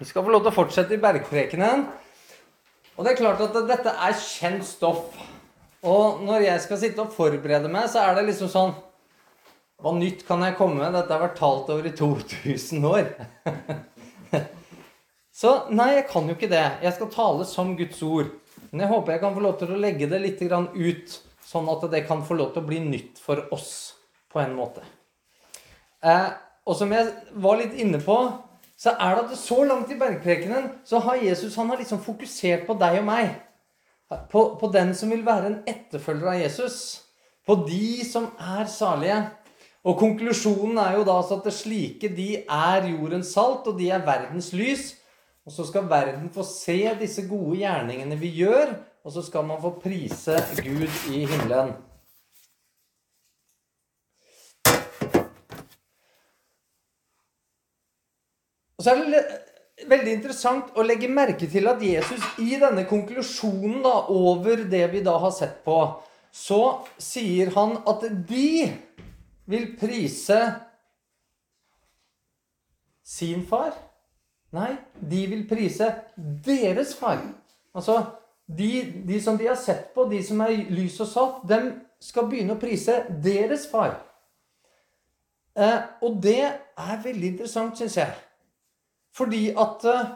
Vi skal få lov til å fortsette i bergprekenen. Og det er klart at dette er kjent stoff. Og når jeg skal sitte og forberede meg, så er det liksom sånn Hva nytt kan jeg komme med? Dette har vært talt over i 2000 år. så nei, jeg kan jo ikke det. Jeg skal tale som Guds ord. Men jeg håper jeg kan få lov til å legge det litt ut, sånn at det kan få lov til å bli nytt for oss på en måte. Eh, og som jeg var litt inne på, så er det at så langt i bergprekenen så har Jesus han har liksom fokusert på deg og meg. På, på den som vil være en etterfølger av Jesus. På de som er salige. Og konklusjonen er jo da at det slike de er jordens salt, og de er verdens lys. Og så skal verden få se disse gode gjerningene vi gjør, og så skal man få prise Gud i himmelen. Og så er det veldig interessant å legge merke til at Jesus i denne konklusjonen da, over det vi da har sett på, så sier han at de vil prise sin far. Nei, de vil prise deres far. Altså, de, de, som de har sett på, de som er lys og salt, dem skal begynne å prise deres far. Eh, og det er veldig interessant, syns jeg. Fordi at eh,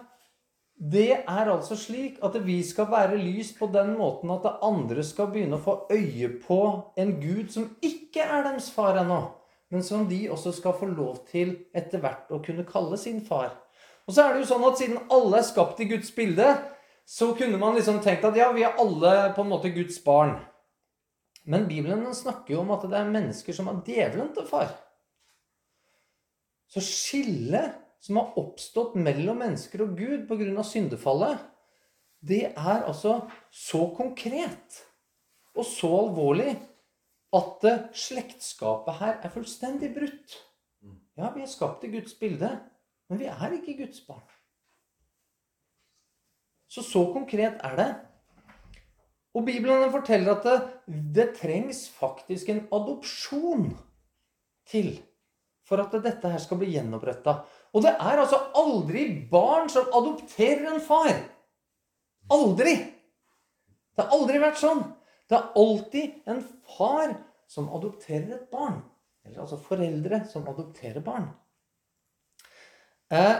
det er altså slik at vi skal være lys på den måten at andre skal begynne å få øye på en Gud som ikke er deres far ennå, men som de også skal få lov til etter hvert å kunne kalle sin far. Og så er det jo sånn at siden alle er skapt i Guds bilde, så kunne man liksom tenkt at ja, vi er alle på en måte Guds barn. Men Bibelen snakker jo om at det er mennesker som har djevelen til far. Så skillet som har oppstått mellom mennesker og Gud pga. syndefallet, det er altså så konkret og så alvorlig at slektskapet her er fullstendig brutt. Ja, vi er skapt i Guds bilde, men vi er ikke Guds barn. Så så konkret er det. Og Bibelen forteller at det, det trengs faktisk en adopsjon til for at dette her skal bli gjenoppretta. Og det er altså aldri barn som adopterer en far. Aldri! Det har aldri vært sånn. Det er alltid en far som adopterer et barn. Eller altså foreldre som adopterer barn. Eh,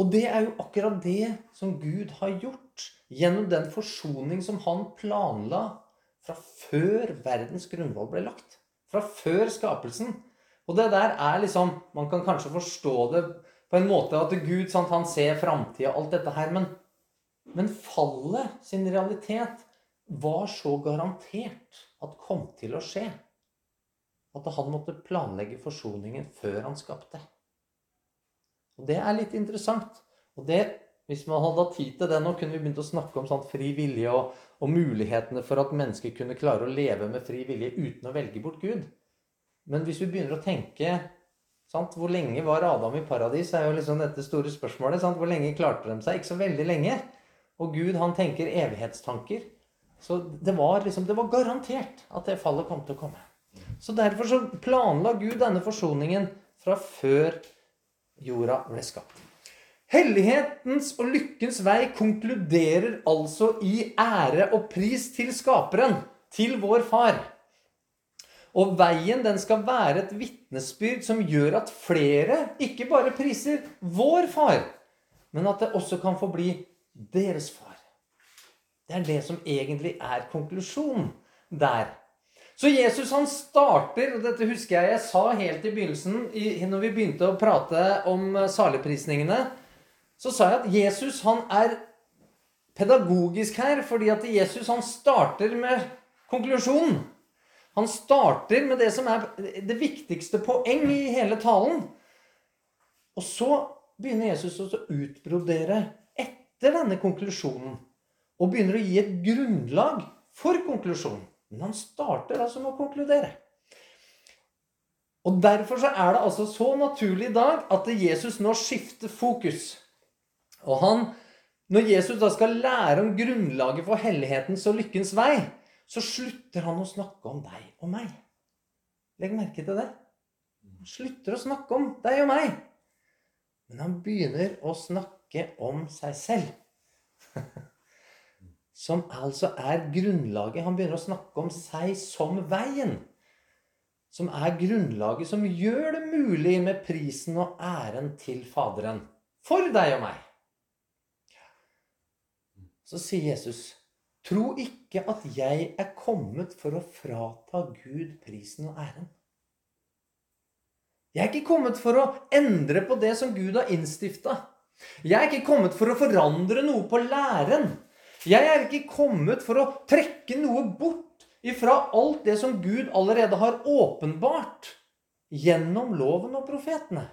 og det er jo akkurat det som Gud har gjort gjennom den forsoning som han planla fra før verdens grunnvoll ble lagt. Fra før skapelsen. Og det der er liksom Man kan kanskje forstå det på en måte at Gud sant, han ser framtida alt dette her, men, men fallet sin realitet var så garantert at kom til å skje. At han måtte planlegge forsoningen før han skapte. Og Det er litt interessant. Og det, Hvis man hadde hatt tid til det nå, kunne vi begynt å snakke om sånn fri vilje og, og mulighetene for at mennesker kunne klare å leve med fri vilje uten å velge bort Gud. Men hvis vi begynner å tenke sant? Hvor lenge var Adam i paradis? er jo liksom dette store spørsmålet. Sant? Hvor lenge klarte de seg? Ikke så veldig lenge. Og Gud han tenker evighetstanker. Så det var, liksom, det var garantert at det fallet kom til å komme. Så derfor så planla Gud denne forsoningen fra før jorda ble skapt. Hellighetens og lykkens vei konkluderer altså i ære og pris til Skaperen, til vår Far. Og veien den skal være et vitnesbyrd som gjør at flere ikke bare priser vår far, men at det også kan få bli deres far. Det er det som egentlig er konklusjonen der. Så Jesus han starter og Dette husker jeg jeg sa helt i begynnelsen, når vi begynte å prate om saligprisningene. Så sa jeg at Jesus han er pedagogisk her, fordi at Jesus han starter med konklusjonen. Han starter med det som er det viktigste poeng i hele talen. Og så begynner Jesus å utbrodere etter denne konklusjonen. Og begynner å gi et grunnlag for konklusjonen. Men han starter altså med å konkludere. Og Derfor så er det altså så naturlig i dag at Jesus nå skifter fokus. Og han, når Jesus da skal lære om grunnlaget for hellighetens og lykkens vei, så slutter han å snakke om deg og meg. Legg merke til det. Han slutter å snakke om deg og meg. Men han begynner å snakke om seg selv. Som altså er grunnlaget. Han begynner å snakke om seg som veien. Som er grunnlaget som gjør det mulig med prisen og æren til Faderen. For deg og meg. Så sier Jesus, tro ikke at jeg er kommet for å frata Gud prisen og æren. Jeg er ikke kommet for å endre på det som Gud har innstifta. Jeg er ikke kommet for å forandre noe på læren. Jeg er ikke kommet for å trekke noe bort ifra alt det som Gud allerede har åpenbart gjennom loven og profetene.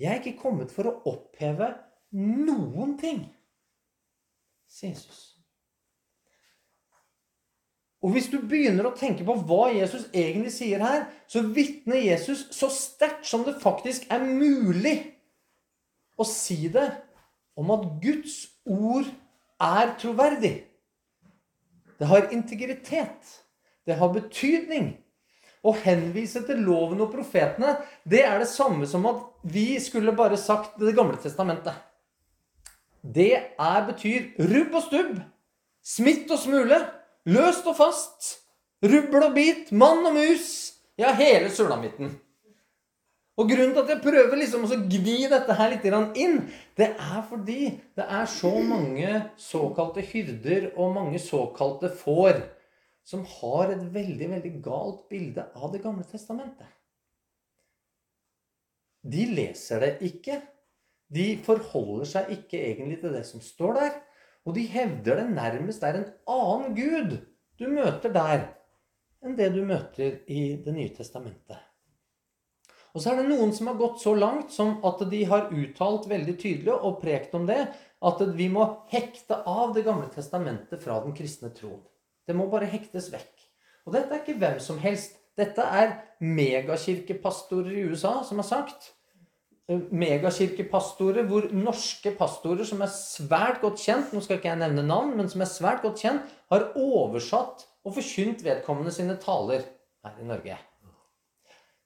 Jeg er ikke kommet for å oppheve noen ting, Jesus. Og hvis du begynner å tenke på hva Jesus egentlig sier her, så vitner Jesus så sterkt som det faktisk er mulig å si det om at Guds ord er troverdig. Det har integritet. Det har betydning. Å henvise til loven og profetene, det er det samme som at vi skulle bare sagt Det gamle testamentet. Det er, betyr rubb og stubb, smitt og smule. Løst og fast. Rubbel og bit. Mann og mus. Ja, hele sulamitten. Og grunnen til at jeg prøver liksom å gni dette her litt inn, det er fordi det er så mange såkalte hyrder og mange såkalte får som har et veldig, veldig galt bilde av Det gamle testamentet. De leser det ikke. De forholder seg ikke egentlig til det som står der. Og de hevder det nærmest er en annen gud du møter der, enn det du møter i Det nye testamentet. Og så er det noen som har gått så langt som at de har uttalt veldig tydelig og prekt om det, at vi må hekte av Det gamle testamentet fra den kristne troen. Det må bare hektes vekk. Og dette er ikke hvem som helst. Dette er megakirkepastorer i USA som har sagt megakirkepastorer hvor norske pastorer som er svært godt kjent, nå skal ikke jeg nevne navn, men som er svært godt kjent, har oversatt og forkynt vedkommende sine taler her i Norge.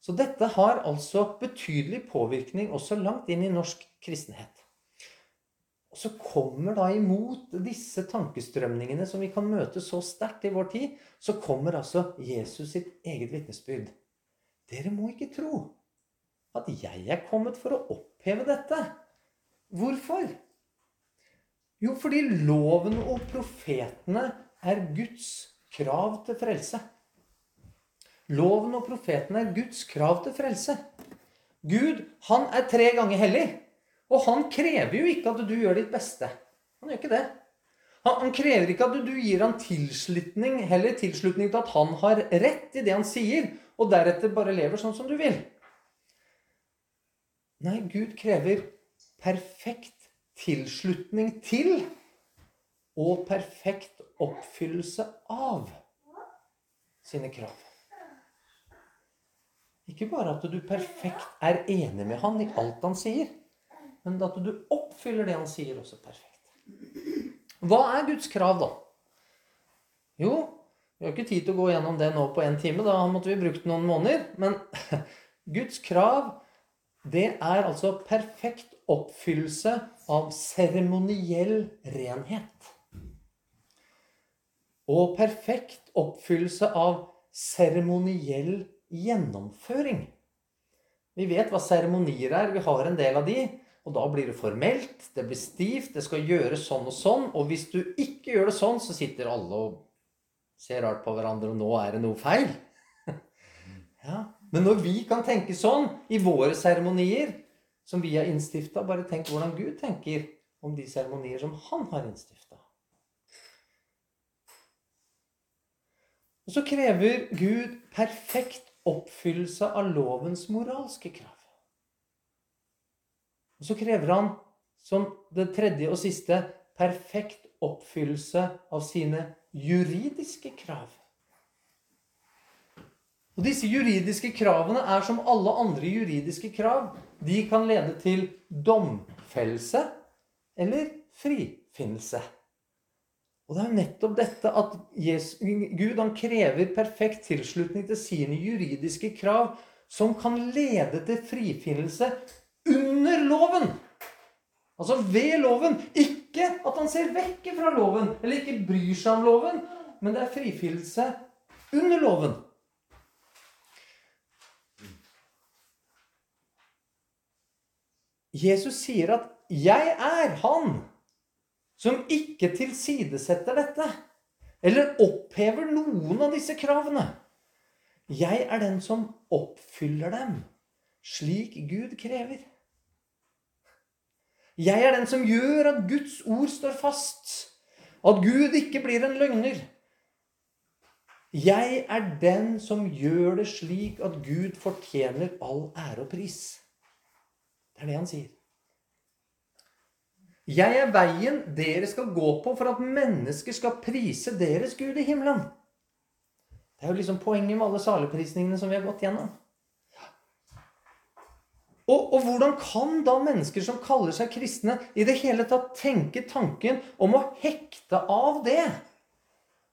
Så dette har altså betydelig påvirkning også langt inn i norsk kristenhet. Og så kommer da imot disse tankestrømningene som vi kan møte så sterkt i vår tid, så kommer altså Jesus sitt eget vitnesbyrd. Dere må ikke tro at jeg er kommet for å oppheve dette. Hvorfor? Jo, fordi loven og profetene er Guds krav til frelse. Loven og profetene er Guds krav til frelse. Gud, han er tre ganger hellig. Og han krever jo ikke at du gjør ditt beste. Han gjør ikke det. Han, krever ikke at du, du gir han tilslutning, heller tilslutning til at han har rett i det han sier, og deretter bare lever sånn som du vil. Nei, Gud krever perfekt tilslutning til og perfekt oppfyllelse av sine krav. Ikke bare at du perfekt er enig med han i alt han sier, men at du oppfyller det han sier, også perfekt. Hva er Guds krav, da? Jo, vi har ikke tid til å gå gjennom det nå på én time. Da måtte vi brukt noen måneder. Men Guds krav det er altså perfekt oppfyllelse av seremoniell renhet. Og perfekt oppfyllelse av seremoniell gjennomføring. Vi vet hva seremonier er. Vi har en del av de. Og da blir det formelt, det blir stivt, det skal gjøres sånn og sånn. Og hvis du ikke gjør det sånn, så sitter alle og ser rart på hverandre, og nå er det noe feil. Men når vi kan tenke sånn i våre seremonier, som vi har innstifta, bare tenk hvordan Gud tenker om de seremonier som han har innstifta. Og så krever Gud perfekt oppfyllelse av lovens moralske krav. Og så krever han, som det tredje og siste, perfekt oppfyllelse av sine juridiske krav. Og disse juridiske kravene er som alle andre juridiske krav. De kan lede til domfellelse eller frifinnelse. Og det er nettopp dette at Jesus, Gud krever perfekt tilslutning til sine juridiske krav, som kan lede til frifinnelse under loven. Altså ved loven. Ikke at han ser vekk fra loven, eller ikke bryr seg om loven, men det er frifinnelse under loven. Jesus sier at 'jeg er han som ikke tilsidesetter dette', eller opphever noen av disse kravene. Jeg er den som oppfyller dem, slik Gud krever. Jeg er den som gjør at Guds ord står fast, at Gud ikke blir en løgner. Jeg er den som gjør det slik at Gud fortjener all ære og pris. Det er det han sier. Jeg er veien dere skal gå på for at mennesker skal prise deres Gud i himmelen. Det er jo liksom poenget med alle saleprisningene som vi har gått gjennom. Og, og, hvordan kan da mennesker som kaller seg kristne, i det hele tatt tenke tanken om å hekte av det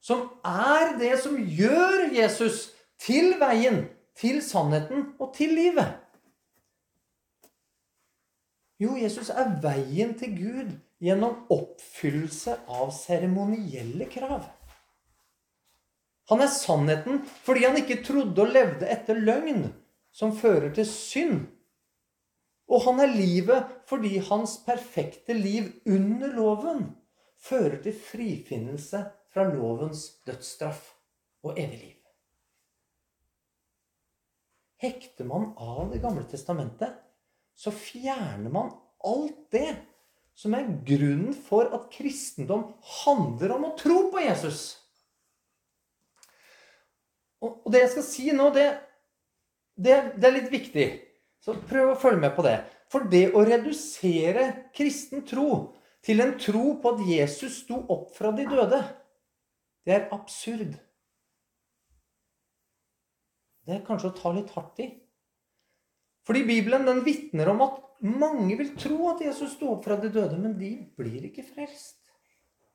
som er det som gjør Jesus til veien, til sannheten og til livet? Jo, Jesus er veien til Gud gjennom oppfyllelse av seremonielle krav. Han er sannheten fordi han ikke trodde og levde etter løgn, som fører til synd og han er livet fordi hans perfekte liv under loven fører til frifinnelse fra lovens dødsstraff og evig liv. Hekter man av Det gamle testamentet, så fjerner man alt det som er grunnen for at kristendom handler om å tro på Jesus. Og det jeg skal si nå, det, det, det er litt viktig. Så prøv å følge med på det. For det å redusere kristen tro til en tro på at Jesus sto opp fra de døde, det er absurd. Det er kanskje å ta litt hardt i. Fordi Bibelen den vitner om at mange vil tro at Jesus sto opp fra de døde, men de blir ikke frelst.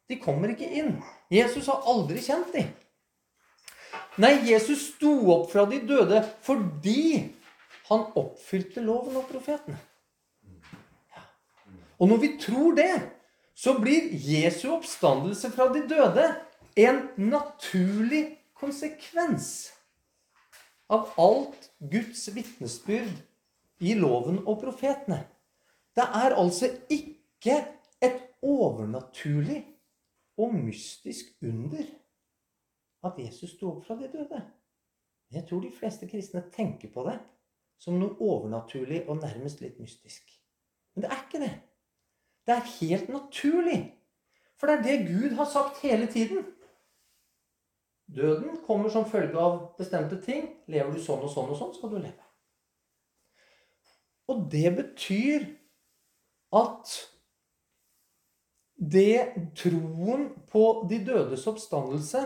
De kommer ikke inn. Jesus har aldri kjent dem. Nei, Jesus sto opp fra de døde fordi han oppfylte loven og profetene. Ja. Og når vi tror det, så blir Jesu oppstandelse fra de døde en naturlig konsekvens av alt Guds vitnesbyrd i loven og profetene. Det er altså ikke et overnaturlig og mystisk under at Jesus sto opp fra de døde. Jeg tror de fleste kristne tenker på det som noe overnaturlig og nærmest litt mystisk. Men det er ikke det. Det er helt naturlig. For det er det Gud har sagt hele tiden. Døden kommer som følge av bestemte ting. Lever du sånn og sånn og sånn, skal du leve. Og det betyr at det troen på de dødes oppstandelse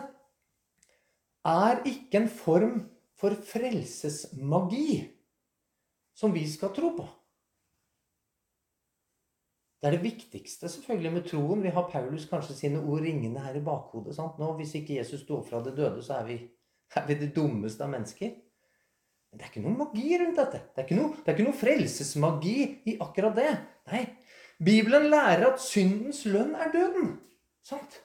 er ikke en form for frelsesmagi som vi skal tro på. Det er det viktigste selvfølgelig med troen. Vi har Paulus kanskje sine ord ringende her i bakhodet. Sant? Nå, Hvis ikke Jesus står fra det døde, så er vi, er vi det dummeste av mennesker. Men det er ikke noe magi rundt dette. Det er ikke noe, det er ikke noe frelsesmagi i akkurat det. Nei. Bibelen lærer at syndens lønn er døden. Sant?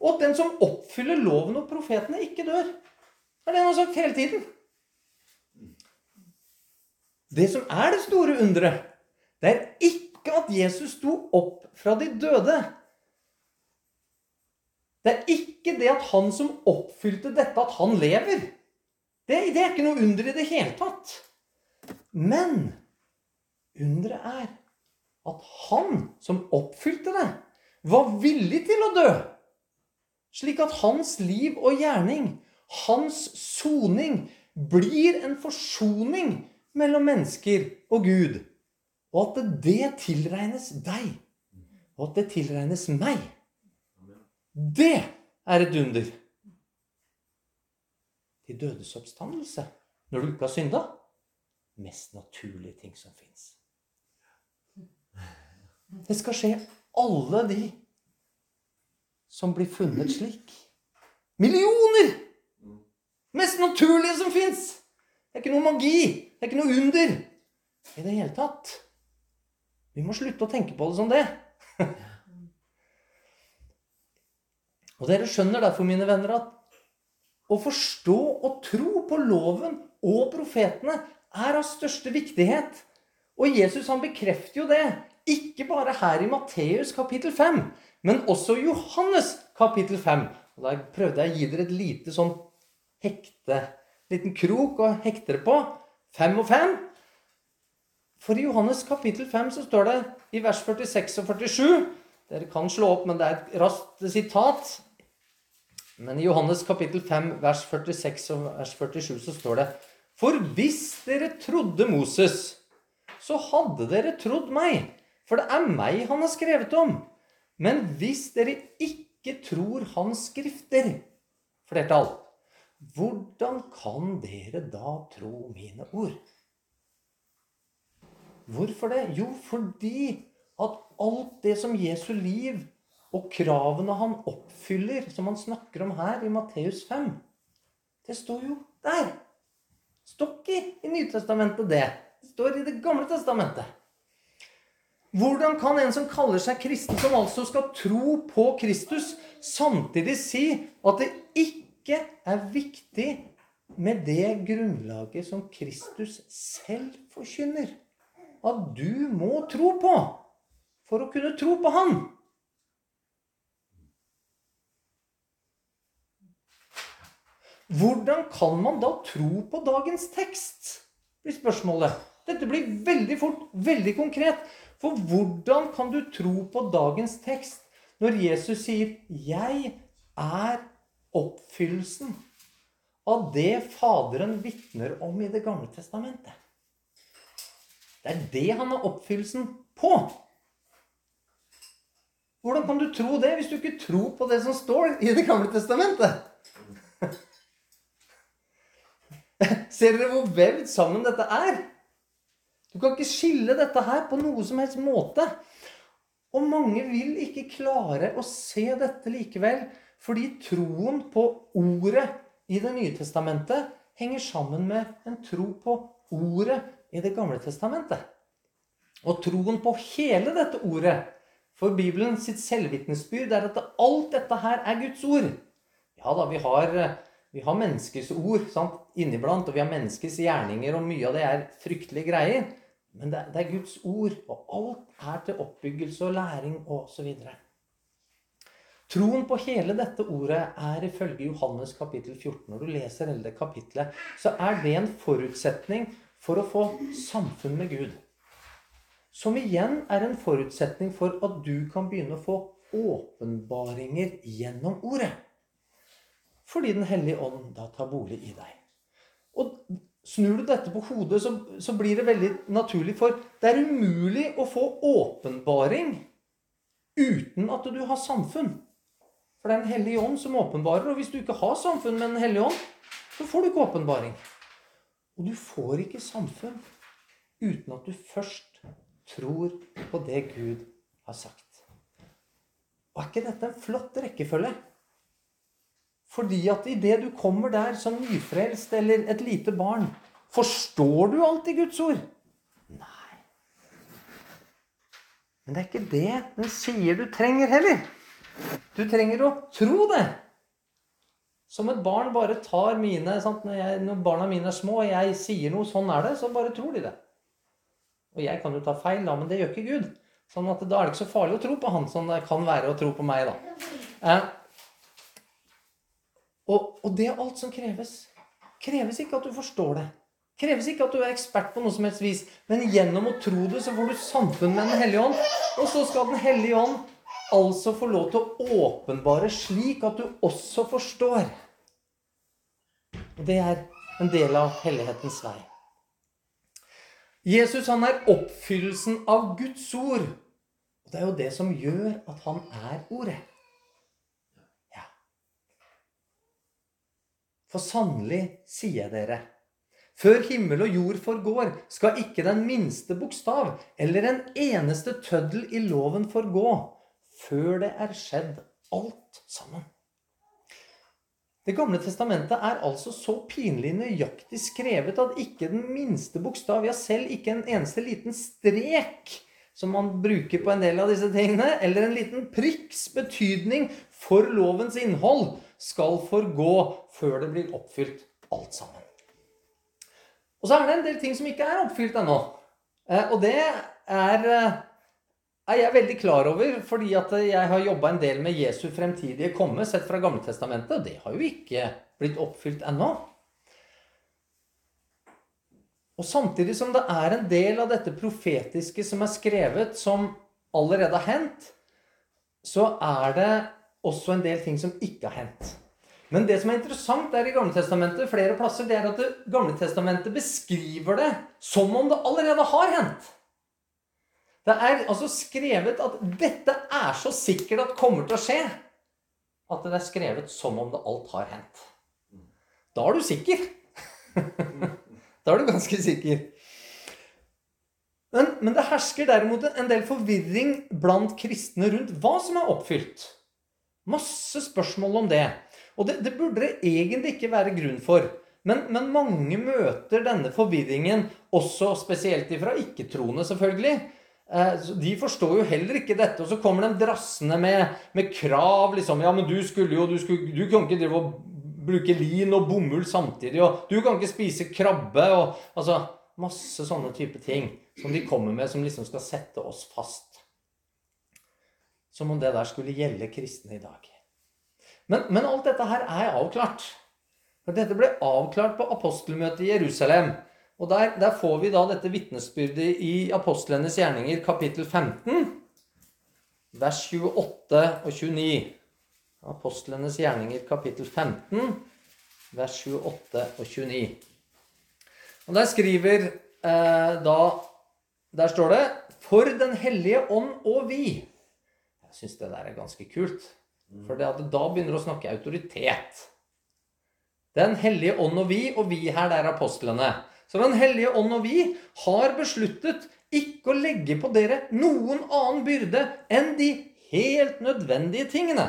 Og at den som oppfyller loven og profetene, ikke dør. Det er det han har sagt hele tiden. Det som er det store underet, det er ikke at Jesus sto opp fra de døde. Det er ikke det at han som oppfylte dette, at han lever. Det, det er ikke noe under i det hele tatt. Men underet er at han som oppfylte det, var villig til å dø. Slik at hans liv og gjerning, hans soning, blir en forsoning mellom mennesker og Gud. Og at det tilregnes deg, og at det tilregnes meg. Det er et under. De dødes oppstandelse når du ikke har synda. Mest naturlige ting som fins. Det skal skje alle de som blir funnet slik. Millioner! Mest naturlige som fins! Det er ikke noe magi. Det er ikke noe under i det hele tatt. Vi må slutte å tenke på det som det. Og dere skjønner derfor, mine venner, at å forstå og tro på loven og profetene er av største viktighet. Og Jesus han bekrefter jo det. Ikke bare her i Matteus kapittel 5, men også Johannes kapittel 5. Og Der prøvde jeg å gi dere et lite sånn hekte, liten krok å hekte det på. Fem og fem. For i Johannes kapittel 5 så står det i vers 46 og 47 Dere kan slå opp, men det er et raskt sitat. Men i Johannes kapittel 5 vers 46 og vers 47 så står det For hvis dere trodde Moses, så hadde dere trodd meg. For det er meg han har skrevet om. Men hvis dere ikke tror hans skrifter, flertall, hvordan kan dere da tro mine ord? Hvorfor det? Jo, fordi at alt det som Jesu liv og kravene han oppfyller, som han snakker om her i Matteus 5, det står jo der. Står ikke i Nytestamentet, det. Det står i Det gamle testamentet. Hvordan kan en som kaller seg kristen, som altså skal tro på Kristus, samtidig si at det ikke er viktig med det grunnlaget som Kristus selv forkynner? At du må tro på for å kunne tro på Han. Hvordan kan man da tro på dagens tekst? blir spørsmålet. Dette blir veldig fort, veldig konkret. For hvordan kan du tro på dagens tekst når Jesus sier 'Jeg er oppfyllelsen' av det Faderen vitner om i Det gamle testamentet? Det er det han er oppfyllelsen på. Hvordan kan du tro det hvis du ikke tror på det som står i Det gamle testamentet? Ser dere hvor vevd sammen dette er? Du kan ikke skille dette her på noe som helst måte. Og mange vil ikke klare å se dette likevel, fordi troen på ordet i Det nye testamentet henger sammen med en tro på ordet i Det gamle testamentet. Og troen på hele dette ordet For Bibelen sitt selvvitnesbyrd er at alt dette her er Guds ord. Ja da, vi har vi har menneskers ord sant, inniblant, og vi har menneskers gjerninger, og mye av det er fryktelige greier. Men det, det er Guds ord, og alt er til oppbyggelse og læring osv. Troen på hele dette ordet er ifølge Johannes kapittel 14. Når du leser hele det kapitlet, så er det en forutsetning for å få samfunn med Gud. Som igjen er en forutsetning for at du kan begynne å få åpenbaringer gjennom ordet. Fordi Den hellige ånd da tar bolig i deg. Og Snur du dette på hodet, så, så blir det veldig naturlig. For det er umulig å få åpenbaring uten at du har samfunn. For det er Den hellige ånd som åpenbarer. Og hvis du ikke har samfunn med Den hellige ånd, så får du ikke åpenbaring. Og du får ikke samfunn uten at du først tror på det Gud har sagt. Og er ikke dette en flott rekkefølge? Fordi at idet du kommer der som nyfrelst eller et lite barn, forstår du alltid Guds ord? Nei. Men det er ikke det den sier du trenger heller. Du trenger å tro det. Som et barn bare tar mine sant? Når, jeg, når barna mine er små, og jeg sier noe 'sånn er det', så bare tror de det. Og jeg kan jo ta feil, da, men det gjør ikke Gud. Sånn at Da er det ikke så farlig å tro på Han som det kan være å tro på meg. da. Eh, og, og, det er alt som kreves. Kreves ikke at du forstår det. Kreves ikke at du er ekspert på noe som helst vis. Men gjennom å tro det, så får du samfunn med Den hellige ånd. Og så skal Den hellige ånd altså få lov til å åpenbare slik at du også forstår. Og det er en del av hellighetens vei. Jesus han er oppfyllelsen av Guds ord. Og det er jo det som gjør at han er ordet. For sannelig sier jeg dere, før himmel og jord forgår, skal ikke den minste bokstav eller en eneste tøddel i loven forgå, før det er skjedd alt sammen. Det gamle testamentet er altså så pinlig nøyaktig skrevet at ikke den minste bokstav, ja selv ikke en eneste liten strek, som man bruker på en del av disse tingene, eller en liten prikks betydning for lovens innhold, skal forgå før det blir oppfylt alt sammen. Og så er det en del ting som ikke er oppfylt ennå. Eh, og det er, eh, er jeg veldig klar over, fordi at jeg har jobba en del med Jesu fremtidige komme sett fra Gammeltestamentet, og det har jo ikke blitt oppfylt ennå. Og samtidig som det er en del av dette profetiske som er skrevet, som allerede har hendt, så er det også en del ting som ikke har hendt. Men det som er interessant der i Gamletestamentet, flere plasser, det er at Gamletestamentet beskriver det som om det allerede har hendt. Det er altså skrevet at dette er så sikkert at kommer til å skje, at det er skrevet som om det alt har hendt. Da er du sikker. Da er du ganske sikker. Men, men, det hersker derimot en del forvirring blant kristne rundt hva som er oppfylt. Masse spørsmål om det. Og det, det burde det egentlig ikke være grunn for. Men, men, mange møter denne forvirringen, også spesielt ifra ikke-troende, selvfølgelig. Eh, de forstår jo heller ikke dette, og så kommer de drassende med, med krav. liksom, Ja, men du skulle jo Du, skulle, du kan ikke drive og bruke lin og bomull samtidig. Og du kan ikke spise krabbe. og altså, Masse sånne type ting som de kommer med, som liksom skal sette oss fast. Som om det der skulle gjelde kristne i dag. Men, men alt dette her er avklart. For dette ble avklart på apostelmøtet i Jerusalem. Og der, der får vi da dette vitnesbyrdet i apostlenes gjerninger, kapittel 15, vers 28 og 29. Apostlenes gjerninger, kapittel 15, vers 28 og 29. Og Der skriver eh, da Der står det 'For Den hellige ånd og vi'. Syns det der er ganske kult. For da begynner du å snakke autoritet. Den hellige ånd og vi, og vi her, det er apostlene. Så Den hellige ånd og vi har besluttet ikke å legge på dere noen annen byrde enn de helt nødvendige tingene.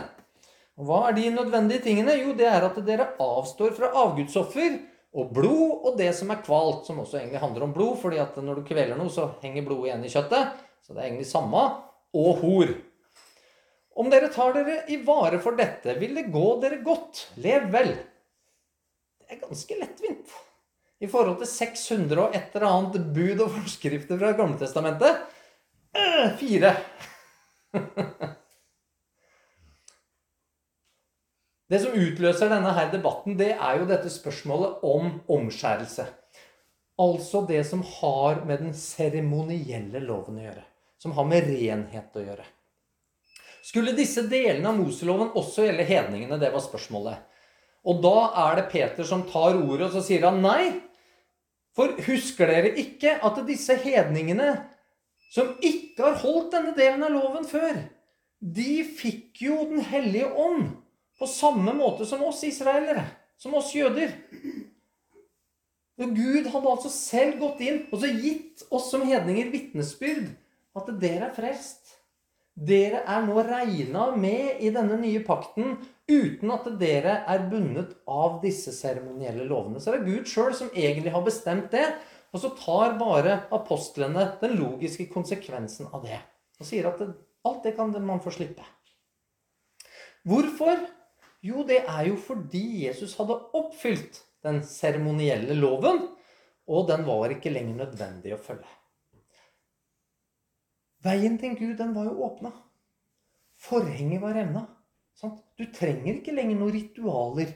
Og Hva er de nødvendige tingene? Jo, det er at dere avstår fra avgudsoffer og blod og det som er kvalt, som også egentlig handler om blod, fordi at når du kveler noe, så henger blodet igjen i kjøttet. Så det er egentlig samme. Og hor. Om dere tar dere i vare for dette, vil det gå dere godt. Lev vel. Det er ganske lettvint i forhold til 600 og et eller annet bud og forskrifter fra Gamletestamentet. Eh, fire. Det som utløser denne her debatten, det er jo dette spørsmålet om omskjærelse. Altså det som har med den seremonielle loven å gjøre. Som har med renhet å gjøre. Skulle disse delene av Moseloven også gjelde hedningene? Det var spørsmålet. Og da er det Peter som tar ordet, og så sier han nei. For husker dere ikke at disse hedningene, som ikke har holdt denne delen av loven før, de fikk jo Den hellige ånd på samme måte som oss israelere. Som oss jøder. Og Gud hadde altså selv gått inn og så gitt oss som hedninger vitnesbyrd at dere er frelst. Dere er nå regna med i denne nye pakten uten at dere er bundet av disse seremonielle lovene. Så det er Gud sjøl som egentlig har bestemt det. Og så tar bare apostlene den logiske konsekvensen av det. Og sier at alt det kan man få slippe. Hvorfor? Jo, det er jo fordi Jesus hadde oppfylt den seremonielle loven, og den var ikke lenger nødvendig å følge. Veien til Gud, den var jo åpna. Forhenget var revna. Du trenger ikke lenger noen ritualer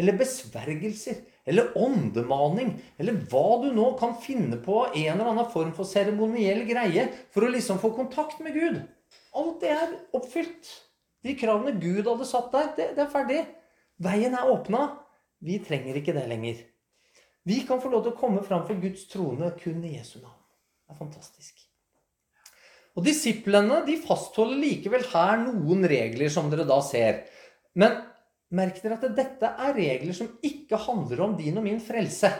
eller besvergelser eller åndemaning eller hva du nå kan finne på av en eller annen form for seremoniell greie for å liksom få kontakt med Gud. Alt det er oppfylt. De kravene Gud hadde satt der, det, det er ferdig. Veien er åpna. Vi trenger ikke det lenger. Vi kan få lov til å komme fram for Guds trone kun i Jesu navn. Det er fantastisk. Og Disiplene de fastholder likevel her noen regler, som dere da ser. Men merk dere at dette er regler som ikke handler om din og min frelse.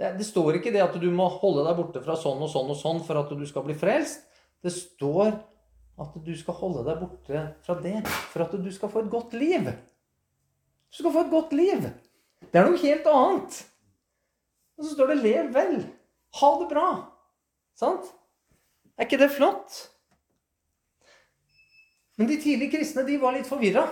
Det, det, står ikke det at du må holde deg borte fra sånn og sånn og sånn for at du skal bli frelst. Det står at du skal holde deg borte fra det for at du skal få et godt liv. Du skal få et godt liv. Det er noe helt annet. Og så står det 'lev vel'. Ha det bra. Sant? Er ikke det flott? Men de tidlige kristne de var litt forvirra.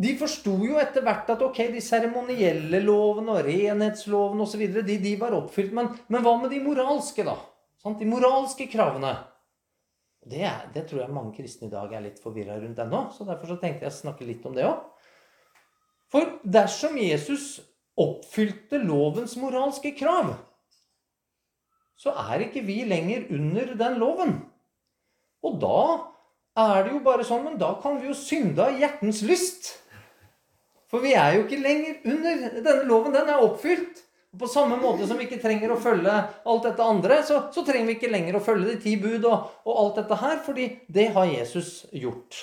De forsto jo etter hvert at ok, de seremonielle lovene og renhetslovene osv. De, de var oppfylt. Men, men, hva med de moralske, da? Sånn, de moralske kravene. Det, det, tror jeg mange kristne i dag er litt forvirra rundt ennå. Så derfor så tenkte jeg å snakke litt om det òg. For dersom Jesus oppfylte lovens moralske krav, så er ikke vi lenger under den loven. Og da er det jo bare sånn, men da kan vi jo synde av hjertens lyst. For vi er jo ikke lenger under denne loven. Den er oppfylt. På samme måte som vi ikke trenger å følge alt dette andre, så, så trenger vi ikke lenger å følge de ti bud og, og alt dette her, fordi det har Jesus gjort.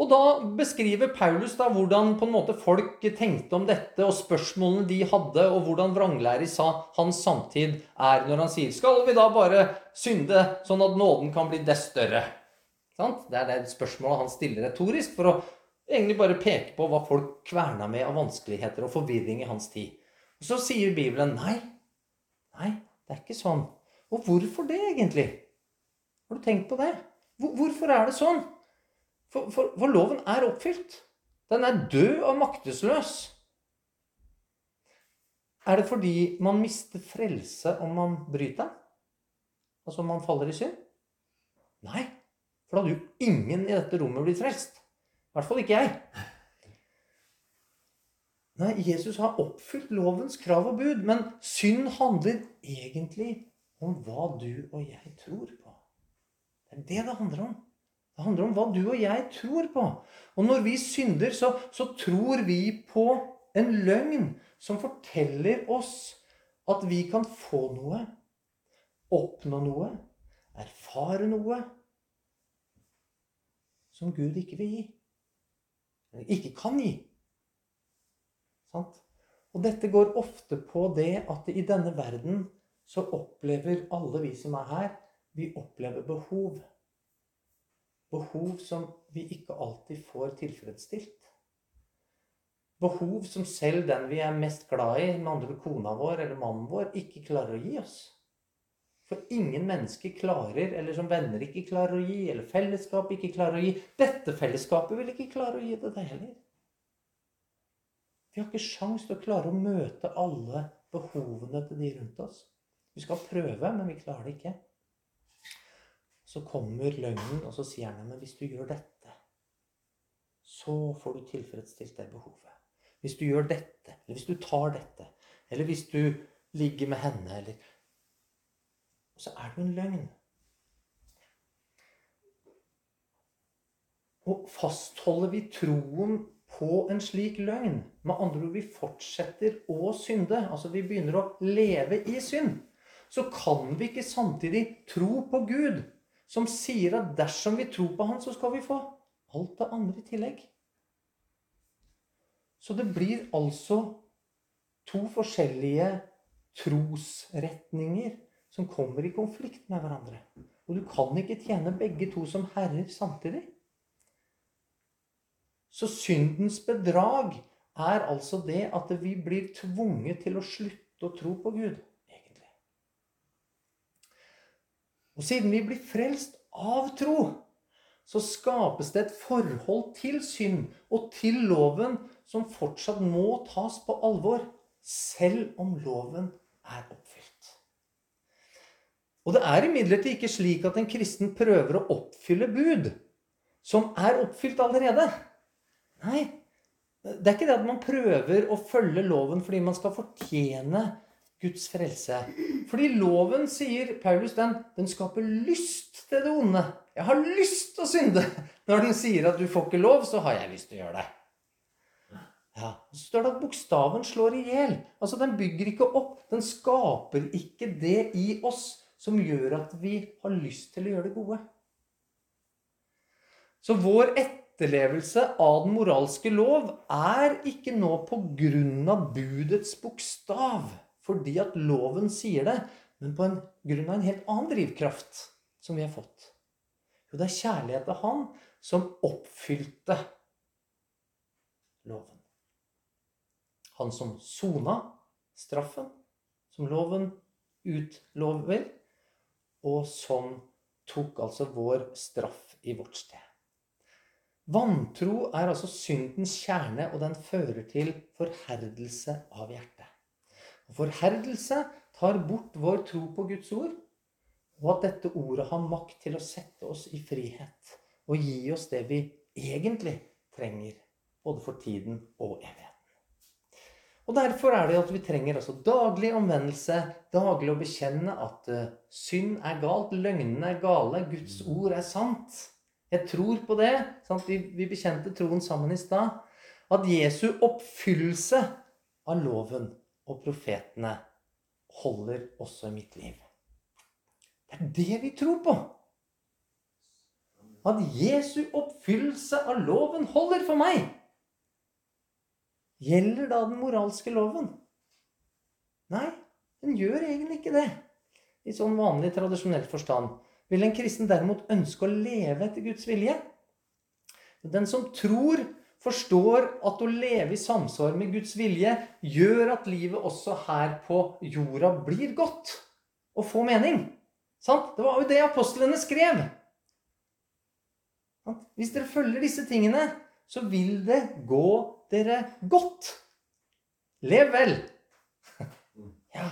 Og da beskriver Paulus da hvordan på en måte folk tenkte om dette, og spørsmålene de hadde, og hvordan vranglærer sa hans samtid er når han sier Skal vi da bare synde sånn at nåden kan bli dess større? Det er det spørsmålet han stiller retorisk for å egentlig bare peke på hva folk kverna med av vanskeligheter og forvirring i hans tid. Og Så sier Bibelen nei. Nei, det er ikke sånn. Og hvorfor det, egentlig? Har du tenkt på det? Hvorfor er det sånn? For, for, for, loven er oppfylt. Den er død og maktesløs. Er det fordi man mister frelse om man bryter den? Altså om man faller i synd? Nei, for da hadde jo ingen i dette rommet blitt frelst. I hvert fall ikke jeg. Nei, Jesus har oppfylt lovens krav og bud, men synd handler egentlig om hva du og jeg tror på. Det er det det handler om. Det handler om hva du og jeg tror på. Og når vi synder, så, så tror vi på en løgn som forteller oss at vi kan få noe, oppnå noe, erfare noe som Gud ikke vil gi. Eller ikke kan gi. Sant? Og dette går ofte på det at i denne verden så opplever alle vi som er her, vi opplever behov behov som vi ikke alltid får tilfredsstilt. Behov som selv den vi er mest glad i, med andre kona vår eller mannen vår, ikke klarer å gi oss. For ingen mennesker klarer, eller som venner ikke klarer å gi, eller fellesskap ikke klarer å gi Dette fellesskapet vil ikke klare å gi det, det heller. Vi har ikke sjans til å klare å møte alle behovene til de rundt oss. Vi skal prøve, men vi klarer det ikke så kommer løgnen, og så sier han men hvis du gjør dette, så får du tilfredsstilt det behovet. Hvis du gjør dette, eller hvis du tar dette, eller hvis du ligger med henne, eller Så er det jo en løgn. Og fastholder vi troen på en slik løgn, med andre ord vi fortsetter å synde, altså vi begynner å leve i synd, så kan vi ikke samtidig tro på Gud som sier at dersom vi tror på Han, så skal vi få alt det andre i tillegg. Så det blir altså to forskjellige trosretninger som kommer i konflikt med hverandre. Og du kan ikke tjene begge to som herrer samtidig. Så syndens bedrag er altså det at vi blir tvunget til å slutte å tro på Gud. Og siden vi blir frelst av tro, så skapes det et forhold til synd og til loven som fortsatt må tas på alvor, selv om loven er oppfylt. Og det er imidlertid ikke slik at en kristen prøver å oppfylle bud som er oppfylt allerede. Nei, det er ikke det at man prøver å følge loven fordi man skal fortjene Guds frelse. Fordi loven, sier Paulus, den, den skaper lyst til det onde. Jeg har lyst til å synde. Når den sier at du får ikke lov, så har jeg lyst til å gjøre det. Ja, Så står det at bokstaven slår i hjel. Altså, den bygger ikke opp. Den skaper ikke det i oss som gjør at vi har lyst til å gjøre det gode. Så vår etterlevelse av den moralske lov er ikke nå på grunn av budets bokstav fordi at loven sier det, men på en grunn av en helt annen drivkraft som vi har fått. Jo, det er kjærlighet til Han som oppfylte loven. Han som sona straffen som loven utlover, og som tok altså vår straff i vårt sted. Vantro er altså syndens kjerne, og den fører til forherdelse av hjertet. Forherdelse tar bort vår tro på Guds ord, og at dette ordet har makt til å sette oss i frihet og gi oss det vi egentlig trenger, både for tiden og evigheten. Og Derfor er det at vi trenger altså daglig omvendelse, daglig å bekjenne at uh, synd er galt, løgnene er gale, Guds ord er sant. Jeg tror på det. Sant? Vi, vi bekjente troen sammen i stad. At Jesu oppfyllelse av loven og profetene holder også i mitt liv. Det er det vi tror på. At Jesu oppfyllelse av loven holder for meg. Gjelder da den moralske loven? Nei, den gjør egentlig ikke det. I sånn vanlig, tradisjonell forstand. Vil en kristen derimot ønske å leve etter Guds vilje? Den som tror, forstår at å leve i samsvar med Guds vilje gjør at livet også her på jorda blir godt og får mening. Sant? Det var jo det apostlene skrev. Hvis dere følger disse tingene, så vil det gå dere godt. Lev vel. Ja.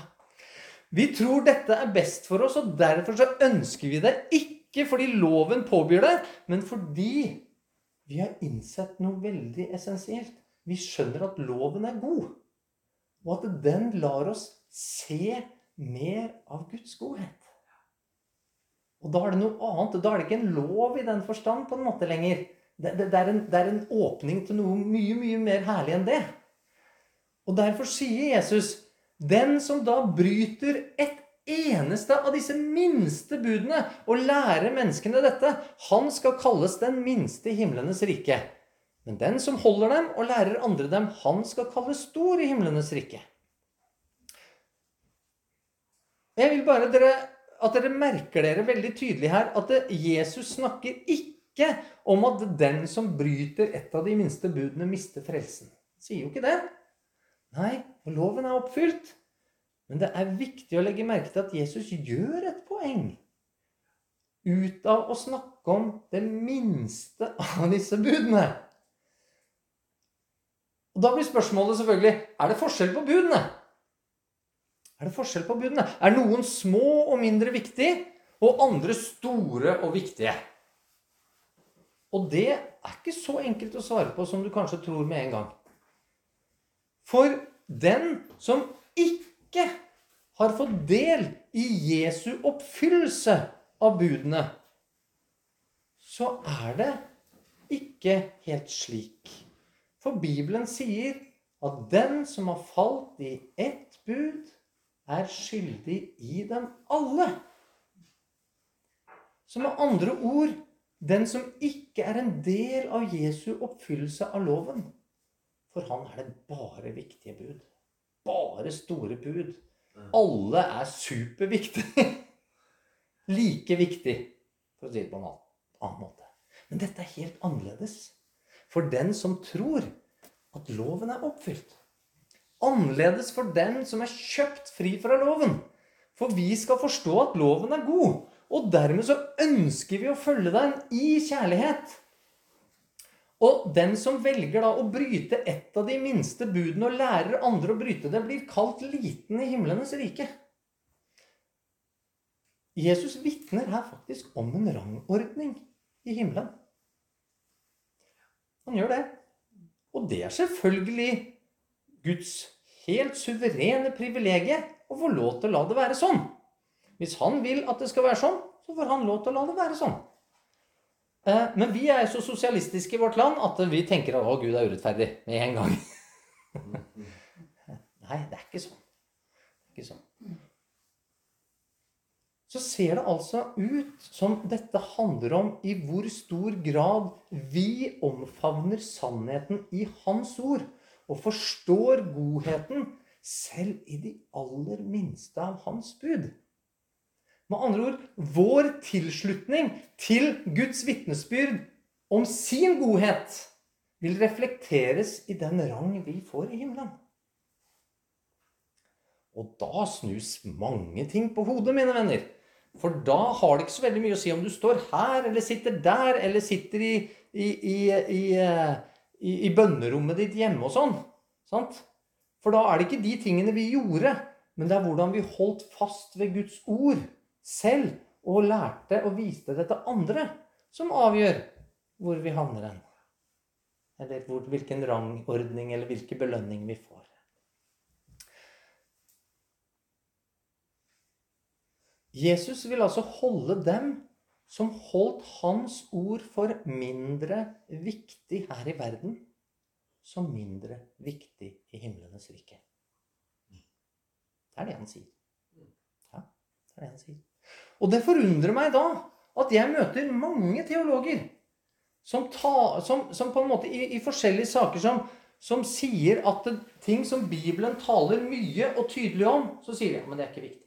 Vi tror dette er best for oss, og derfor så ønsker vi det. Ikke fordi loven påbyr det, men fordi vi har innsett noe veldig essensielt. Vi skjønner at loven er god, og at den lar oss se mer av Guds godhet. Og da er det noe annet. Da er det ikke en lov i den forstand på en måte lenger. Det, det, det, er en, det, er en, åpning til noe mye, mye mer herlig enn det. Og derfor sier Jesus den som da bryter et eneste av disse minste budene og lærer menneskene dette, han skal kalles den minste i himlenes rike. Men den som holder dem og lærer andre dem, han skal kalles stor i himlenes rike. Jeg vil bare dere, at dere merker dere veldig tydelig her at Jesus snakker ikke om at den som bryter et av de minste budene, mister frelsen. Sier jo ikke det. Nei, loven er oppfylt. Men det er viktig å legge merke til at Jesus gjør et poeng ut av å snakke om det minste av disse budene. Og Da blir spørsmålet selvfølgelig er det forskjell på budene. Er det forskjell på budene? Er noen små og mindre viktige, og andre store og viktige? Og det er ikke så enkelt å svare på som du kanskje tror med en gang. For den som ikke har fått del i Jesu oppfyllelse av budene, så er det ikke helt slik. For Bibelen sier at den som har falt i ett bud, er skyldig i dem alle. Så med andre ord den som ikke er en del av Jesu oppfyllelse av loven. For han er det bare viktige bud. Bare store bud. Alle er superviktige. like viktig, for å si det på en annen måte. Men dette er helt annerledes for den som tror at loven er oppfylt. Annerledes for den som er kjøpt fri fra loven. For vi skal forstå at loven er god. Og dermed så ønsker vi å følge den i kjærlighet. Og den som velger da å bryte et av de minste budene og lærer andre å bryte det, blir kalt liten i himlenes rike. Jesus vitner her faktisk om en rangordning i himmelen. Han gjør det. Og det er selvfølgelig Guds helt suverene privilegium å få lov til å la det være sånn. Hvis han vil at det skal være sånn, så får han lov til å la det være sånn. Eh, men vi er så sosialistiske i vårt land at vi tenker at å, Gud er urettferdig med en gang. Nei, det er ikke sånn. Det er ikke sånn. Så ser det altså ut som dette handler om i hvor stor grad vi omfavner sannheten i Hans ord og forstår godheten selv i de aller minste av Hans bud. Med andre ord vår tilslutning til Guds vitnesbyrd om sin godhet vil reflekteres i den rang vi får i himmelen. Og da snus mange ting på hodet, mine venner. For da har det ikke så veldig mye å si om du står her, eller sitter der, eller sitter i, i, i, i, bønnerommet ditt hjemme og sånn. Sant? For da er det ikke de tingene vi gjorde, men det er hvordan vi holdt fast ved Guds ord selv og lærte og viste det til andre, som avgjør hvor vi havner hen. Eller hvor, hvilken rangordning eller hvilken belønning vi får. Jesus vil altså holde dem som holdt hans ord for mindre viktig her i verden, som mindre viktig i himlenes rike. Det er det han sier. Ja, det er det han sier. Og det forundrer meg da at jeg møter mange teologer som, ta, som, som på en måte i, i forskjellige saker som, som sier at det, ting som Bibelen taler mye og tydelig om, så sier de ja, men det er ikke viktig.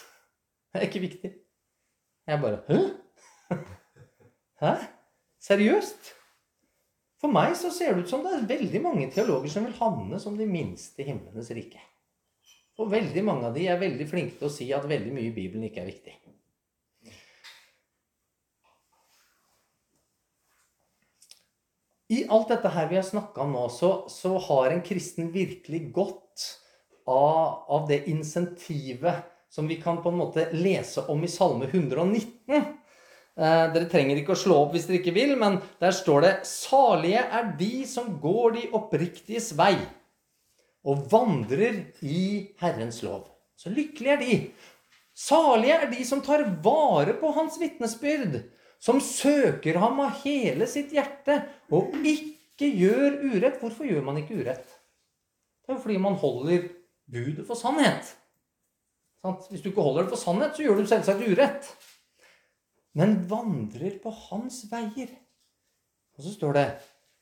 Det er ikke viktig. Jeg bare Hæ? Hæ? Seriøst? For meg så ser det ut som det er veldig mange teologer som vil havne som de minste i himlenes rike. Og veldig mange av de er veldig flinke til å si at veldig mye i Bibelen ikke er viktig. I alt dette her vi har snakka om nå, så, så, har en kristen virkelig godt av, av, det insentivet som vi kan på en måte lese om i Salme 119. Eh, dere trenger ikke å slå opp hvis dere ikke vil, men der står det Salige er de som går de oppriktiges vei og vandrer i Herrens lov. Så lykkelige er de. Salige er de som tar vare på hans vitnesbyrd, som søker ham av hele sitt hjerte og ikke gjør urett. Hvorfor gjør man ikke urett? Det er jo fordi man holder budet for sannhet. Hvis du ikke holder det for sannhet, så gjør du selvsagt urett. Men vandrer på hans veier. Og så står det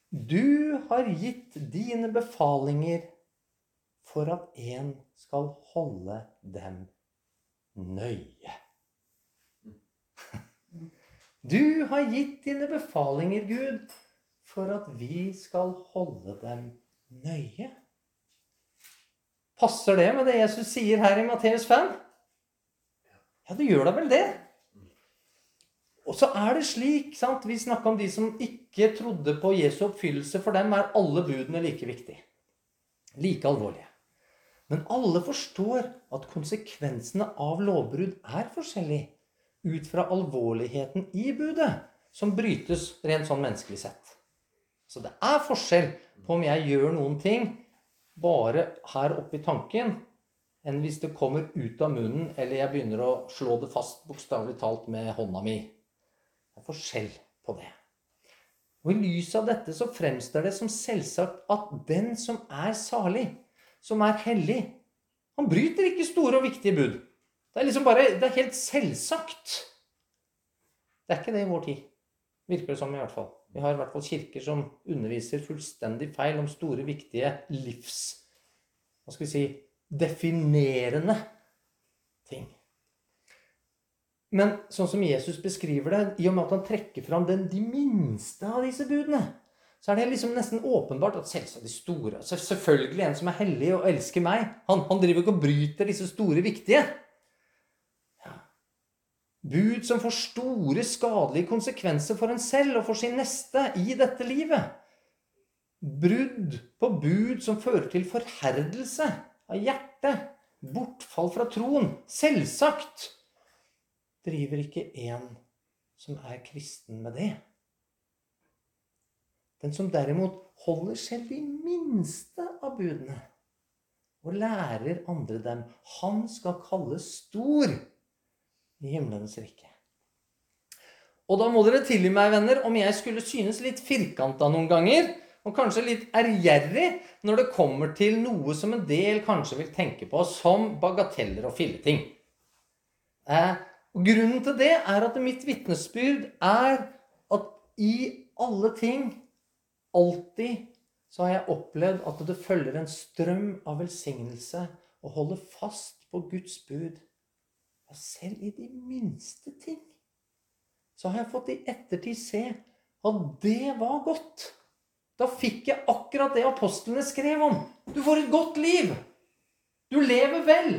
Du har gitt dine befalinger for at en skal holde dem nøye. Du har gitt dine befalinger, Gud, for at vi skal holde dem nøye. Passer det med det Jesus sier her i Matteus 5? Ja, det gjør da vel det. Og så er det slik sant? Vi snakka om de som ikke trodde på Jesu oppfyllelse. For dem er alle budene like viktige. Like alvorlige. Men alle forstår at konsekvensene av lovbrudd er forskjellig ut fra alvorligheten i budet som brytes rent sånn menneskelig sett. Så det er forskjell på om jeg gjør noen ting bare her oppe i tanken, enn hvis det kommer ut av munnen, eller jeg begynner å slå det fast bokstavelig talt med hånda mi. Det er forskjell på det. Og I lys av dette så fremstår det som selvsagt at den som er salig, som er hellig. Han bryter ikke store og viktige bud. Det er liksom bare, det er helt selvsagt. Det er ikke det i vår tid. Virker det som, i hvert fall. Vi har i hvert fall kirker som underviser fullstendig feil om store, viktige livs... Hva skal vi si definerende ting. Men sånn som Jesus beskriver det, i og med at han trekker fram den, de minste av disse budene, så er det liksom nesten åpenbart at selvsagt de store Selvfølgelig en som er hellig og elsker meg. Han, han driver ikke og bryter disse store, viktige. Ja. Bud som får store, skadelige konsekvenser for en selv og for sin neste i dette livet. Brudd på bud som fører til forherdelse av hjertet. Bortfall fra troen. Selvsagt driver ikke en som er kristen med det. Den som derimot holder selv de minste av budene og lærer andre dem, han skal kalles stor i himlenes rike. Og da må dere tilgi meg, venner, om jeg skulle synes litt firkanta noen ganger, og kanskje litt ærgjerrig når det kommer til noe som en del kanskje vil tenke på som bagateller og filleting. Eh, og grunnen til det er at mitt vitnesbyrd er at i alle ting Alltid så har jeg opplevd at det følger en strøm av velsignelse å holde fast på Guds bud. Ja, selv i de minste ting så har jeg fått i ettertid se at det var godt. Da fikk jeg akkurat det apostlene skrev om. Du får et godt liv. Du lever vel.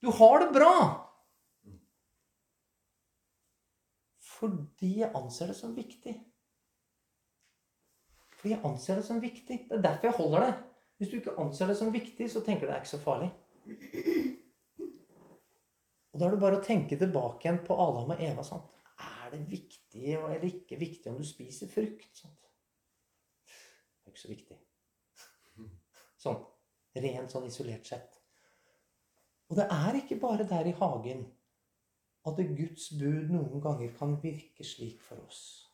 Du har det bra. fordi jeg anser det som viktig. Fordi jeg anser det som viktig. Det er derfor jeg holder det. Hvis du ikke anser det som viktig, så tenker du det er ikke så farlig. Og da er det bare å tenke tilbake igjen på Adam og Eva. Sant? Er det viktig eller ikke viktig om du spiser frukt? Sant? Det er ikke så viktig. Sånn. Rent sånn isolert sett. Og det er ikke bare der i hagen at Guds bud noen ganger kan virke slik for oss.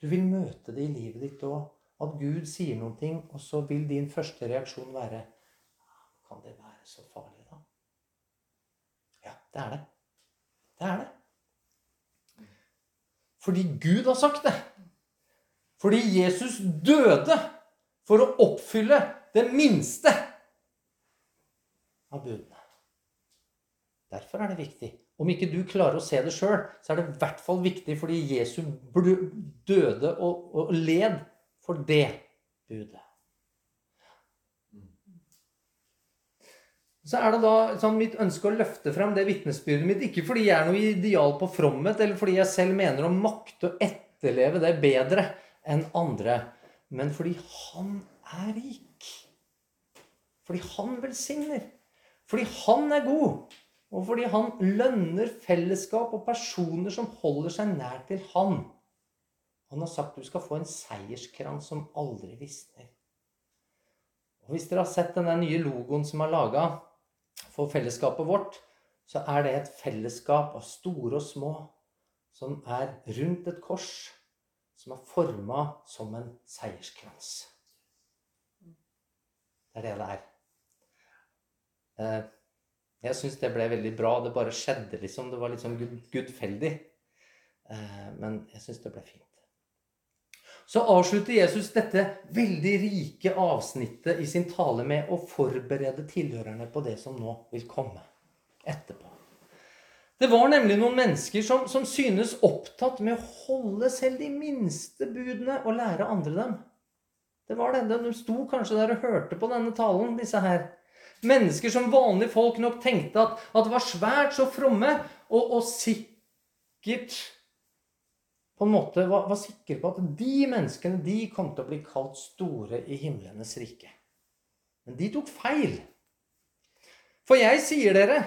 Du vil møte det i livet ditt òg. At Gud sier noen ting, og så vil din første reaksjon være Kan det være så farlig, da? Ja, det er det. Det er det. Fordi Gud har sagt det. Fordi Jesus døde for å oppfylle det minste av budene. Derfor er det viktig. Om ikke du klarer å se det sjøl, så er det i hvert fall viktig fordi Jesus døde og, og led for det budet. Så er det da sånn, mitt ønske å løfte frem det vitnesbyrdet mitt. Ikke fordi jeg er noe ideal på fromhet, eller fordi jeg selv mener å makte å etterleve det bedre enn andre, men fordi han er rik. Fordi han velsigner. Fordi han er god. Og fordi han lønner fellesskap og personer som holder seg nær til han. Han har sagt du skal få en seierskrans som aldri visner. Og Hvis dere har sett den nye logoen som er laga for fellesskapet vårt, så er det et fellesskap av store og små som er rundt et kors, som er forma som en seierskrans. Det er det det er. Jeg syns det ble veldig bra. Det bare skjedde, liksom. Det var litt sånn gudfeldig. Eh, men jeg syns det ble fint. Så avslutter Jesus dette veldig rike avsnittet i sin tale med å forberede tilhørerne på det som nå vil komme etterpå. Det var nemlig noen mennesker som, som synes opptatt med å holde selv de minste budene og lære andre dem. Det var det. De sto kanskje der og hørte på denne talen, disse her. Mennesker som vanlige folk nok tenkte at, at var svært så fromme og, og sikkert på en måte var, var sikre på at de menneskene de kom til å bli kalt store i himlenes rike. Men de tok feil. For jeg sier dere,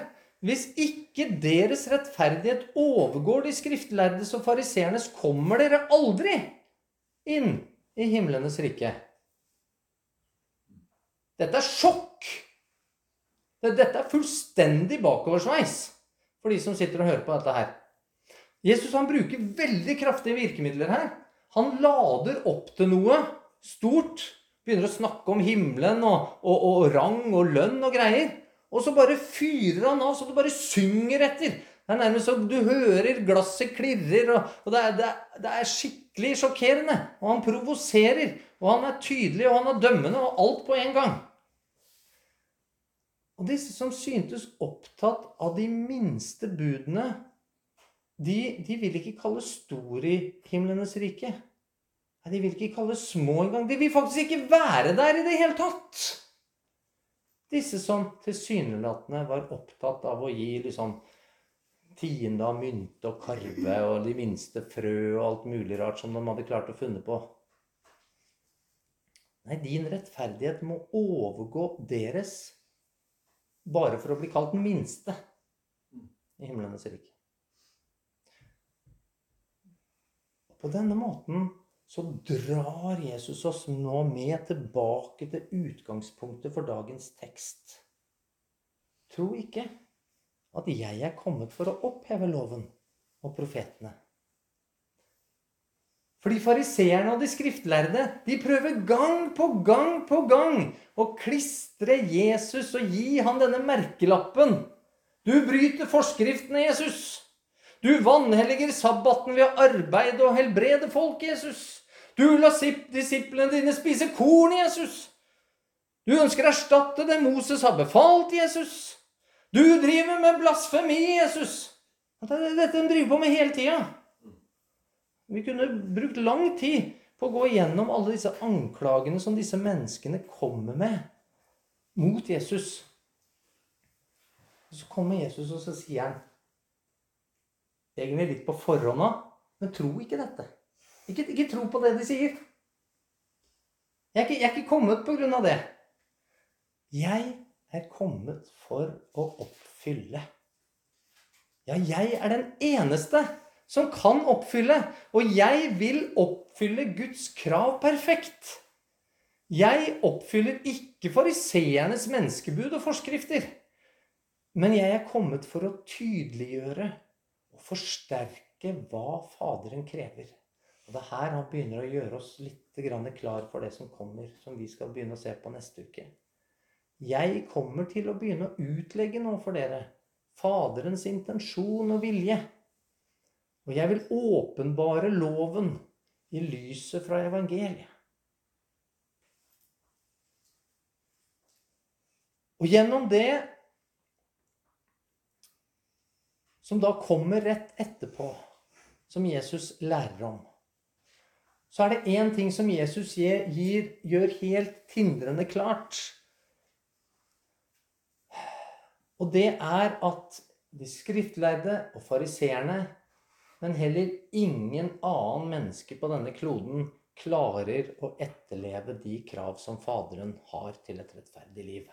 hvis ikke deres rettferdighet overgår de skriftlærdes og fariseernes, kommer dere aldri inn i himlenes rike. Dette er sjokk! Dette er fullstendig bakoversveis for de som sitter og hører på dette her. Jesus han bruker veldig kraftige virkemidler her. Han lader opp til noe stort. Begynner å snakke om himmelen og, og, og rang og lønn og greier. Og så bare fyrer han av så du bare synger etter. Det er nærmest så du hører glasset klirrer, og, og det, er, det, er, det, er, skikkelig sjokkerende. Og han provoserer, og han er tydelig, og han er dømmende, og alt på en gang. Og disse som syntes opptatt av de minste budene, de, de vil ikke kalle stor i himlenes rike. Nei, De vil ikke kalle små engang. De vil faktisk ikke være der i det hele tatt. Disse som tilsynelatende var opptatt av å gi liksom tiende av mynte og karve og de minste frø og alt mulig rart som de hadde klart å funne på. Nei, din rettferdighet må overgå deres bare for å bli kalt den minste i himlenes rike. På denne måten så drar Jesus oss nå med tilbake til utgangspunktet for dagens tekst. Tro ikke at jeg er kommet for å oppheve loven og profetene. Fordi fariseerne og de skriftlærde de prøver gang på gang på gang å klistre Jesus og gi han denne merkelappen. Du bryter forskriftene, Jesus. Du vanhelliger sabbaten ved å arbeide og helbrede folk, Jesus. Du lar disiplene dine spise korn, Jesus. Du ønsker å erstatte det Moses har befalt, Jesus. Du driver med blasfemi, Jesus. Det dette de driver på med hele tida. Vi kunne brukt lang tid på å gå igjennom alle disse anklagene som disse menneskene kommer med mot Jesus. Og så kommer Jesus, og så sier han egentlig litt på forhånd av. Men tro ikke dette. Ikke, ikke tro på det de sier. Jeg er ikke, jeg er ikke kommet på grunn av det. Jeg er kommet for å oppfylle. Ja, jeg er den eneste som kan oppfylle. Og jeg vil oppfylle Guds krav perfekt. Jeg oppfyller ikke fariseernes menneskebud og forskrifter. Men jeg er kommet for å tydeliggjøre og forsterke hva Faderen krever. Og Det er her han begynner å gjøre oss litt klar for det som kommer, som vi skal begynne å se på neste uke. Jeg kommer til å begynne å utlegge noe for dere. Faderens intensjon og vilje. Og jeg vil åpenbare loven i lyset fra evangeliet. Og gjennom det som da kommer rett etterpå, som Jesus lærer om, så er det én ting som Jesus gir, gjør helt tindrende klart. Og det er at de skriftlærde og fariseerne, men heller ingen annen menneske på denne kloden, klarer å etterleve de krav som Faderen har til et rettferdig liv.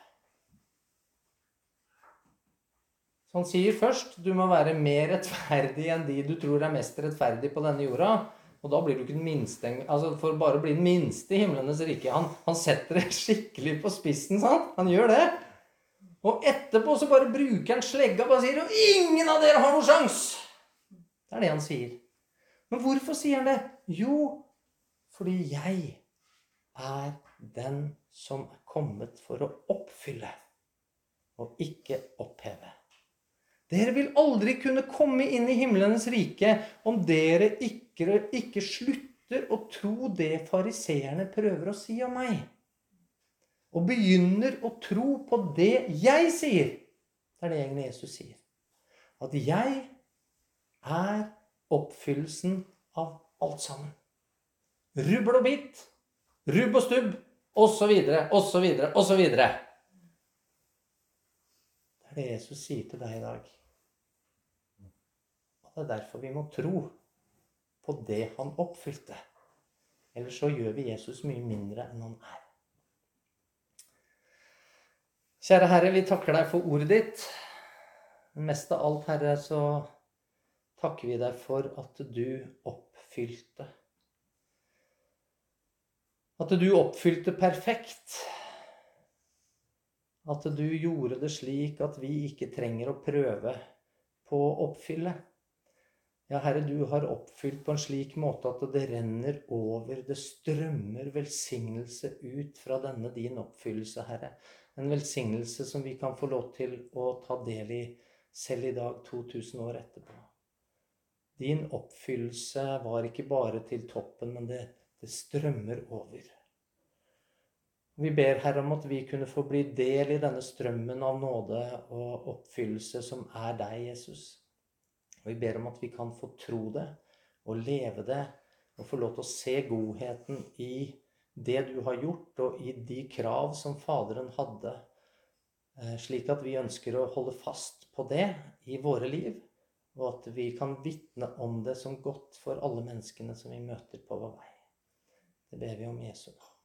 Så han sier først du må være mer rettferdig enn de du tror er mest rettferdig på denne jorda. Og da blir du ikke den minste altså For bare å bli den minste i himlenes rike han, han, setter det skikkelig på spissen. sant? Han gjør det. Og etterpå så bare bruker han slegga og sier Og ingen av dere har noen sjans! Det er det han sier. Men hvorfor sier han det? Jo, fordi jeg er den som er kommet for å oppfylle og ikke oppheve. Dere vil aldri kunne komme inn i himlenes rike om dere ikke, ikke slutter å tro det fariseerne prøver å si om meg. Og begynner å tro på det jeg sier. Det er det egentlig Jesus sier. At jeg er oppfyllelsen av alt sammen. Rubbel og bit, rubb og stubb, osv., osv., osv. Det er det Jesus sier til deg i dag. Det er derfor vi må tro på det han oppfylte. Ellers så gjør vi Jesus mye mindre enn han er. Kjære Herre, vi takker deg for ordet ditt. Mest av alt, Herre, så takker vi deg for at du oppfylte. At du oppfylte perfekt. At du gjorde det slik at vi ikke trenger å prøve på å oppfylle. Ja, Herre, du har oppfylt på en slik måte at det renner over, det strømmer velsignelse ut fra denne din oppfyllelse, Herre. En velsignelse som vi kan få lov til å ta del i selv i dag, 2000 år etterpå. Din oppfyllelse var ikke bare til toppen, men det, det strømmer over. Vi ber Herre om at vi kunne få bli del i denne strømmen av nåde og oppfyllelse som er deg, Jesus. Og vi ber om at vi kan få tro det og leve det og få lov til å se godheten i det du har gjort, og i de krav som Faderen hadde, eh, slik at vi ønsker å holde fast på det i våre liv, og at vi kan vitne om det som godt for alle menneskene som vi møter på vår vei. Det ber vi om Jesu navn.